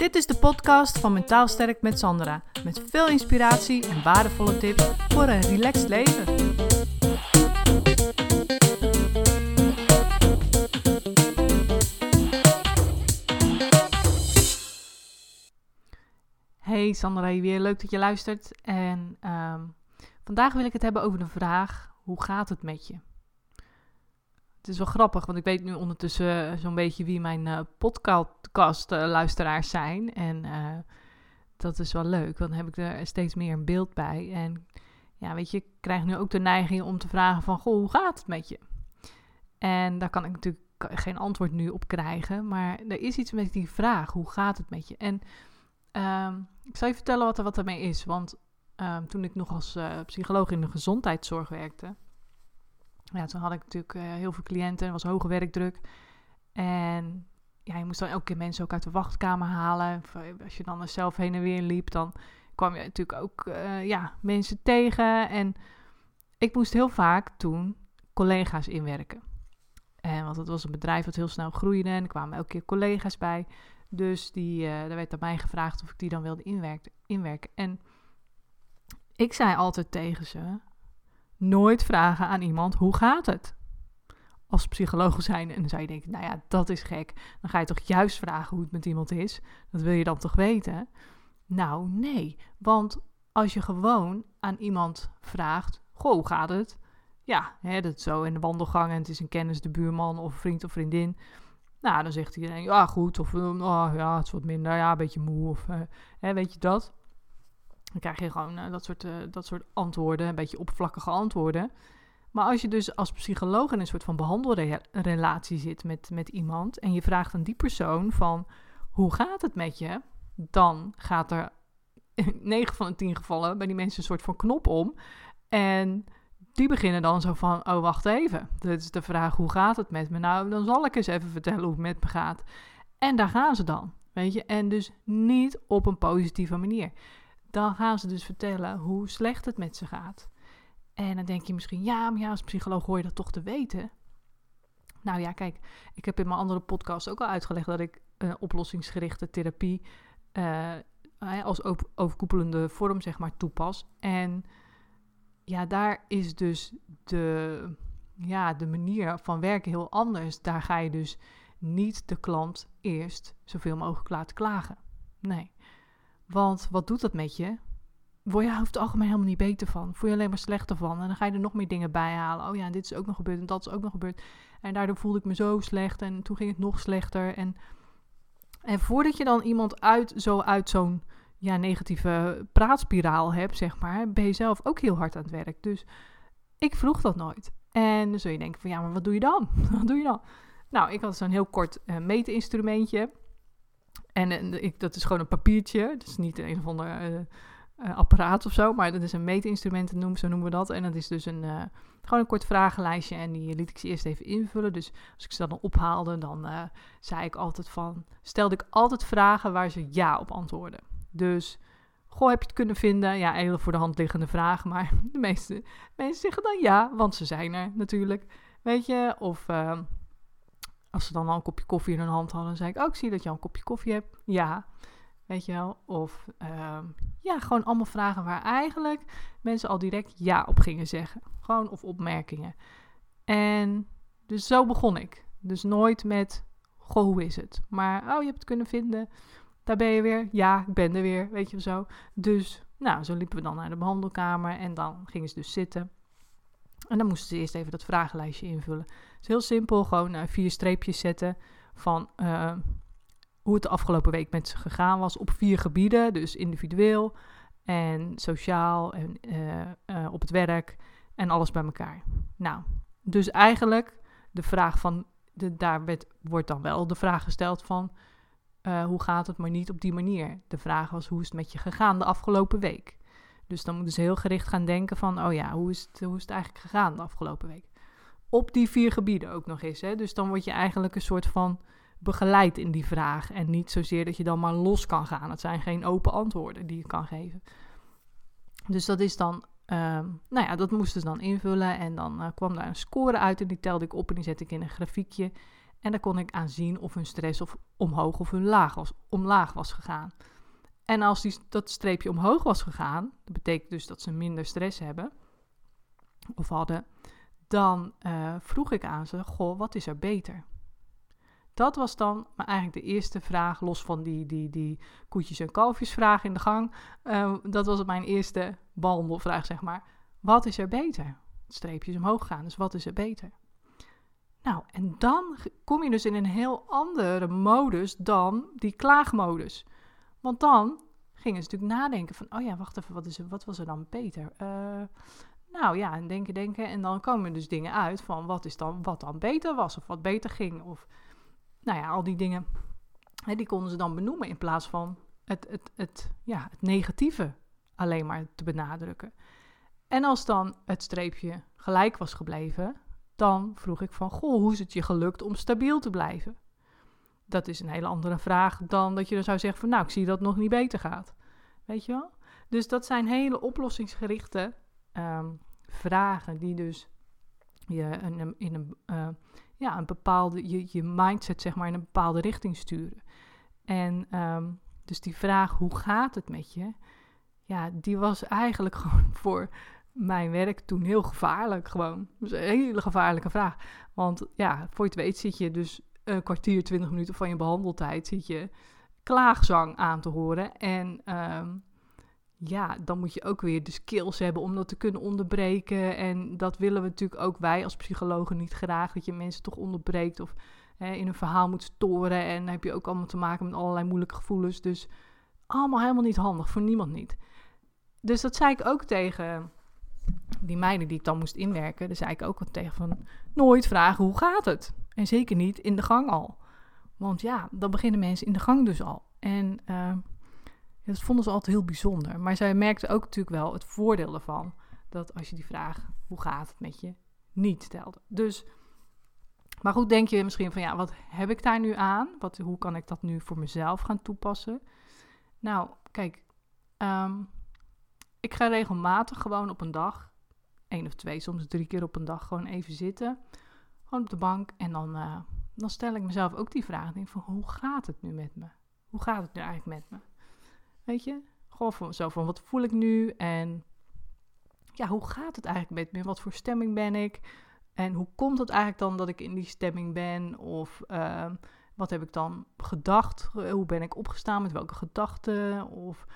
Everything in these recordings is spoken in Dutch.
Dit is de podcast van Mentaal Sterk met Sandra. Met veel inspiratie en waardevolle tips voor een relaxed leven. Hey Sandra, weer leuk dat je luistert. En ehm, vandaag wil ik het hebben over de vraag: hoe gaat het met je? Het is wel grappig, want ik weet nu ondertussen zo'n beetje wie mijn uh, podcast-luisteraars zijn. En uh, dat is wel leuk, want dan heb ik er steeds meer een beeld bij. En ja, weet je, ik krijg nu ook de neiging om te vragen van, goh, hoe gaat het met je? En daar kan ik natuurlijk geen antwoord nu op krijgen, maar er is iets met die vraag, hoe gaat het met je? En uh, ik zal je vertellen wat er wat ermee is, want ehm, toen ik nog als psycholoog in de gezondheidszorg werkte ja, toen had ik natuurlijk uh, heel veel cliënten, er was hoge werkdruk. En ja, je moest dan elke keer mensen ook uit de wachtkamer halen. Eh, als je dan zelf heen en weer liep, dan kwam je natuurlijk ook uh, ja, mensen tegen. En ik moest heel vaak toen collega's inwerken. En want het was een bedrijf dat heel snel groeide en er kwamen elke keer collega's bij. Dus die, er werd aan mij gevraagd of ik die dan wilde inwerken. En ik zei altijd tegen ze: nooit vragen aan iemand hoe gaat het. Als psycholoog zijn en dan zou je denken, nou ja, dat is gek. Dan ga je toch juist vragen hoe het met iemand is. Dat wil je dan toch weten? Nou, nee. Want als je gewoon aan iemand vraagt, goh, hoe gaat het? Ja, hè, dat zo in de wandelgang en het is een kennis, de buurman of vriend of vriendin. Nou, dan zegt iedereen, ja, goed. Of, oh, ja, het is wat minder, ja, een beetje moe. Of, uh, hè, weet je dat? Dan krijg je gewoon uh, dat, soort, uh, dat soort antwoorden, een beetje oppervlakkige antwoorden. Maar als je dus als psycholoog in een soort van behandelrelatie zit met, met iemand en je vraagt aan die persoon van hoe gaat het met je, dan gaat er 9 van de 10 gevallen bij die mensen een soort van knop om. En die beginnen dan zo van, oh wacht even, dit is de vraag hoe gaat het met me? Nou, dan zal ik eens even vertellen hoe het met me gaat. En daar gaan ze dan, weet je. En dus niet op een positieve manier dan gaan ze dus vertellen hoe slecht het met ze gaat. En dan denk je misschien, ja, maar ja, als psycholoog hoor je dat toch te weten. Nou ja, kijk, ik heb in mijn andere podcast ook al uitgelegd dat ik uh, oplossingsgerichte therapie uh, als overkoepelende vorm, zeg maar, toepas. En ja, daar is dus de, ja, de manier van werken heel anders. Daar ga je dus niet de klant eerst zoveel mogelijk laten klagen. Nee. Want wat doet dat met je? Word je het algemeen helemaal niet beter van. Voel je alleen maar slechter van. En dan ga je er nog meer dingen bij halen. Oh ja, dit is ook nog gebeurd en dat is ook nog gebeurd. En daardoor voelde ik me zo slecht en toen ging het nog slechter. En, en voordat je dan iemand uit, zo uit zo'n ja, negatieve praatspiraal hebt, zeg maar, ben je zelf ook heel hard aan het werk. Dus ik vroeg dat nooit. En dan zul je denken van ja, maar wat doe je dan? wat doe je dan? Nou, ik had zo'n heel kort uh, meetinstrumentje. En, ik, dat is gewoon een papiertje. Is niet een of ander uh, uh, apparaat of zo. Maar dat is een meetinstrument, noem, zo noemen we dat. En dat is dus een, gewoon een kort vragenlijstje. En die liet ik ze eerst even invullen. Dus als ik ze dan ophaalde, dan zei ik altijd van... Stelde ik altijd vragen waar ze ja op antwoorden. Dus... Goh, heb je het kunnen vinden? Ja, hele voor de hand liggende vragen. Maar de meeste mensen zeggen dan ja, want ze zijn er natuurlijk. Weet je, of ehm, als ze dan al een kopje koffie in hun hand hadden, zei ik, oh, ik zie dat je al een kopje koffie hebt. Ja, weet je wel. Of uh, ja, gewoon allemaal vragen waar eigenlijk mensen al direct ja op gingen zeggen. Gewoon of opmerkingen. En dus zo begon ik. Dus nooit met, goh, hoe is het? Maar, oh, je hebt het kunnen vinden. Daar ben je weer. Ja, ik ben er weer, weet je zo. Dus, nou, zo liepen we dan naar de behandelkamer en dan gingen ze dus zitten. En dan moesten ze eerst even dat vragenlijstje invullen. Het is heel simpel, gewoon uh, vier streepjes zetten van uh, hoe het de afgelopen week met ze gegaan was op vier gebieden. Dus individueel en sociaal en uh, op het werk en alles bij elkaar. Nou, dus eigenlijk de vraag van, de, daar werd, wordt dan wel de vraag gesteld van hoe gaat het, maar niet op die manier. De vraag was hoe is het met je gegaan de afgelopen week. Dus dan moeten ze heel gericht gaan denken van, oh ja, hoe is het, hoe is het eigenlijk gegaan de afgelopen week? Op die vier gebieden ook nog eens. Hè? Dus dan word je eigenlijk een soort van begeleid in die vraag. En niet zozeer dat je dan maar los kan gaan. Het zijn geen open antwoorden die je kan geven. Dus dat is dan, ehm, nou ja, dat moesten ze dan invullen. En dan uh, kwam daar een score uit en die telde ik op en die zette ik in een grafiekje. En daar kon ik aan zien of hun stress of omhoog of hun laag was, omlaag was gegaan. En als die, dat streepje omhoog was gegaan, dat betekent dus dat ze minder stress hebben of hadden, dan uh, vroeg ik aan ze: Goh, wat is er beter? Dat was dan maar eigenlijk de eerste vraag, los van die, die, die koetjes- en kalfjesvraag in de gang. Uh, dat was mijn eerste behandelvraag, zeg maar. Wat is er beter? Streepjes omhoog gaan, dus wat is er beter? Nou, en dan kom je dus in een heel andere modus dan die klaagmodus. Want dan gingen ze natuurlijk nadenken van, oh ja, wacht even, wat, is er, wat was er dan beter? Uh, nou ja, en denken, denken. En dan komen dus dingen uit van wat, is dan, wat dan beter was of wat beter ging. Of nou ja, al die dingen, hè, die konden ze dan benoemen in plaats van het, het, het, ja, het negatieve alleen maar te benadrukken. En als dan het streepje gelijk was gebleven, dan vroeg ik van, goh, hoe is het je gelukt om stabiel te blijven? Dat is een hele andere vraag dan dat je dan zou zeggen van, nou, ik zie dat het nog niet beter gaat. Weet je wel? Dus dat zijn hele oplossingsgerichte um, vragen die dus je in, in een, uh, ja, een bepaalde, je, je mindset zeg maar in een bepaalde richting sturen. En um, dus die vraag, hoe gaat het met je? Ja, die was eigenlijk gewoon voor mijn werk toen heel gevaarlijk gewoon. Dat een hele gevaarlijke vraag. Want ja, voor je het weet zit je dus een kwartier, twintig minuten van je behandeltijd... zit je klaagzang aan te horen. En um, ja, dan moet je ook weer de skills hebben om dat te kunnen onderbreken. En dat willen we natuurlijk ook wij als psychologen niet graag. Dat je mensen toch onderbreekt of hè, in een verhaal moet storen. En dan heb je ook allemaal te maken met allerlei moeilijke gevoelens. Dus allemaal helemaal niet handig, voor niemand niet. Dus dat zei ik ook tegen die meiden die ik dan moest inwerken. Daar zei ik ook tegen van, nooit vragen hoe gaat het? En zeker niet in de gang al. Want ja, dan beginnen mensen in de gang dus al. En... Uh, dat vonden ze altijd heel bijzonder. Maar zij merkte ook natuurlijk wel het voordeel ervan. Dat als je die vraag, hoe gaat het met je, niet stelde. Dus, maar goed, denk je misschien van ja, wat heb ik daar nu aan? Wat, hoe kan ik dat nu voor mezelf gaan toepassen? Nou, kijk, um, ik ga regelmatig gewoon op een dag, één of twee, soms drie keer op een dag, gewoon even zitten. Gewoon op de bank. En dan, uh, dan stel ik mezelf ook die vraag. Denk van, hoe gaat het nu met me? Hoe gaat het nu eigenlijk met me? Weet je? Gewoon van, zo van, wat voel ik nu? En ja, hoe gaat het eigenlijk met me? Wat voor stemming ben ik? En hoe komt het eigenlijk dan dat ik in die stemming ben? Of uh, wat heb ik dan gedacht? Hoe ben ik opgestaan? Met welke gedachten? Of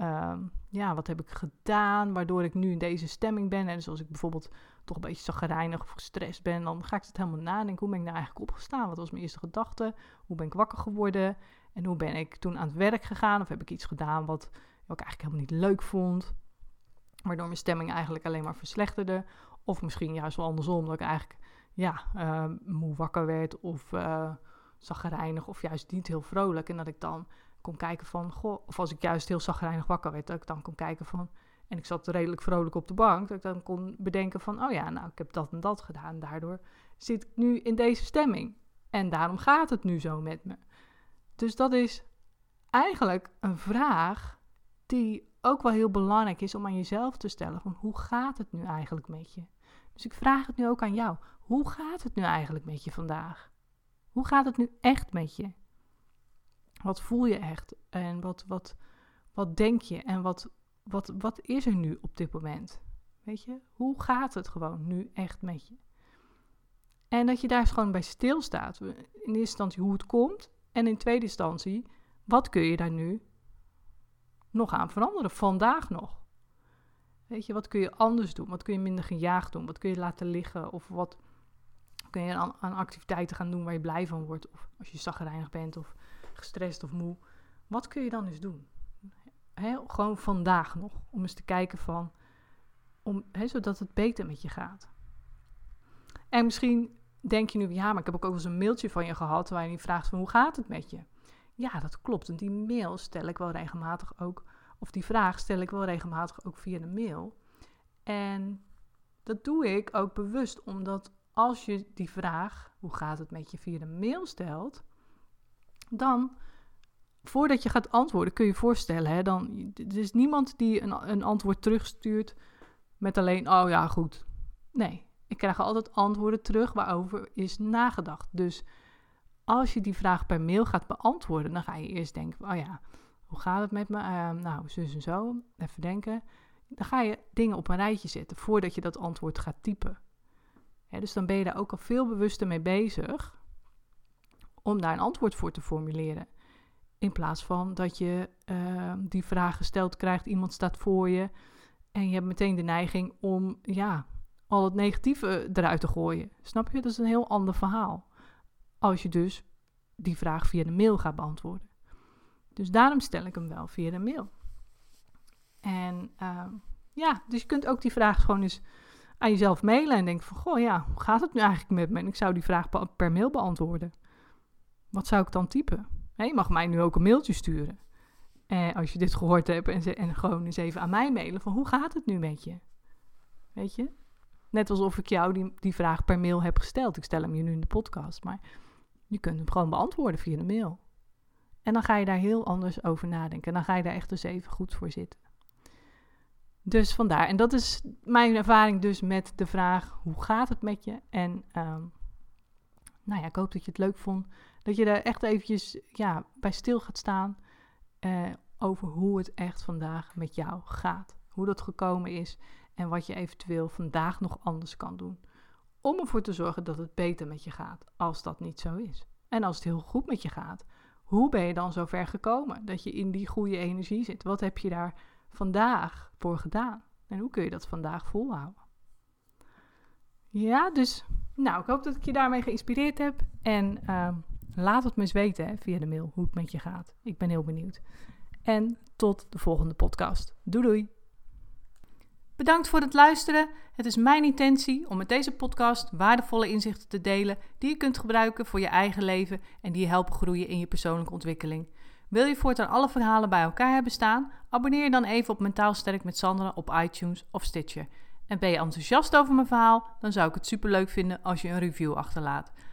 uh, ja, wat heb ik gedaan waardoor ik nu in deze stemming ben? En dus als ik bijvoorbeeld toch een beetje zagrijnig of gestrest ben, dan ga ik het helemaal nadenken. Hoe ben ik nou eigenlijk opgestaan? Wat was mijn eerste gedachte? Hoe ben ik wakker geworden? En hoe ben ik toen aan het werk gegaan? Of heb ik iets gedaan wat, ik eigenlijk helemaal niet leuk vond? Waardoor mijn stemming eigenlijk alleen maar verslechterde. Of misschien juist wel andersom, dat ik eigenlijk ja, uh, moe wakker werd of uh, of juist niet heel vrolijk. En dat ik dan kon kijken van, goh, of als ik juist heel zagrijnig wakker werd, dat ik dan kon kijken van, en ik zat redelijk vrolijk op de bank, dat ik dan kon bedenken van, oh ja, nou, ik heb dat en dat gedaan. Daardoor zit ik nu in deze stemming. En daarom gaat het nu zo met me. Dus dat is eigenlijk een vraag die ook wel heel belangrijk is om aan jezelf te stellen. Van hoe gaat het nu eigenlijk met je? Dus ik vraag het nu ook aan jou. Hoe gaat het nu eigenlijk met je vandaag? Hoe gaat het nu echt met je? Wat voel je echt? En wat, wat, wat denk je? En wat, wat, wat is er nu op dit moment? Weet je? Hoe gaat het gewoon nu echt met je? En dat je daar gewoon bij stilstaat. In eerste instantie hoe het komt. En in tweede instantie, wat kun je daar nu nog aan veranderen? Vandaag nog. Weet je, wat kun je anders doen? Wat kun je minder gejaagd doen? Wat kun je laten liggen? Of wat kun je aan, aan activiteiten gaan doen waar je blij van wordt? Of als je zagrijnig bent of gestrest of moe. Wat kun je dan eens doen? Gewoon vandaag nog. Om eens te kijken van, om, zodat het beter met je gaat. En misschien denk je nu, ja, maar ik heb ook eens een mailtje van je gehad waarin je vraagt van hoe gaat het met je? Ja, dat klopt. En die mail stel ik wel regelmatig ook, of die vraag stel ik wel regelmatig ook via de mail. En dat doe ik ook bewust, omdat als je die vraag, hoe gaat het met je, via de mail stelt, dan, voordat je gaat antwoorden, kun je je voorstellen, hè, dan, er is niemand die een, een antwoord terugstuurt met alleen, oh ja, goed. Nee, ik krijg altijd antwoorden terug waarover is nagedacht. Dus als je die vraag per mail gaat beantwoorden, dan ga je eerst denken: oh ja, hoe gaat het met me? Uh, nou, zus en zo. Even denken. Dan ga je dingen op een rijtje zetten voordat je dat antwoord gaat typen. dus dan ben je daar ook al veel bewuster mee bezig om daar een antwoord voor te formuleren. In plaats van dat je uh, die vraag gesteld krijgt, iemand staat voor je en je hebt meteen de neiging om ja, al het negatieve eruit te gooien. Snap je? Dat is een heel ander verhaal. Als je dus die vraag via de mail gaat beantwoorden. Dus daarom stel ik hem wel via de mail. En uh, ja, dus je kunt ook die vraag gewoon eens aan jezelf mailen en denken van, goh ja, hoe gaat het nu eigenlijk met me? En ik zou die vraag per mail beantwoorden. Wat zou ik dan typen? Je mag mij nu ook een mailtje sturen. Eh, als je dit gehoord hebt en, en gewoon eens even aan mij mailen van hoe gaat het nu met je? Weet je? Net alsof ik jou die, die vraag per mail heb gesteld. Ik stel hem je nu in de podcast, maar je kunt hem gewoon beantwoorden via de mail. En dan ga je daar heel anders over nadenken. En dan ga je daar echt eens even goed voor zitten. Dus vandaar. En dat is mijn ervaring dus met de vraag: hoe gaat het met je? En um, nou ja, ik hoop dat je het leuk vond. Dat je er echt eventjes ja, bij stil gaat staan. Uh, over hoe het echt vandaag met jou gaat. Hoe dat gekomen is. En wat je eventueel vandaag nog anders kan doen. Om ervoor te zorgen dat het beter met je gaat. Als dat niet zo is. En als het heel goed met je gaat. Hoe ben je dan zo ver gekomen dat je in die goede energie zit? Wat heb je daar vandaag voor gedaan? En hoe kun je dat vandaag volhouden? Ja, dus nou, ik hoop dat ik je daarmee geïnspireerd heb. En uh, laat het me eens weten via de mail hoe het met je gaat. Ik ben heel benieuwd. En tot de volgende podcast. Doei doei! Bedankt voor het luisteren. Het is mijn intentie om met deze podcast waardevolle inzichten te delen die je kunt gebruiken voor je eigen leven en die je helpen groeien in je persoonlijke ontwikkeling. Wil je voortaan alle verhalen bij elkaar hebben staan? Abonneer je dan even op Mentaal Sterk met Sandra op iTunes of Stitcher. En ben je enthousiast over mijn verhaal? Dan zou ik het superleuk vinden als je een review achterlaat.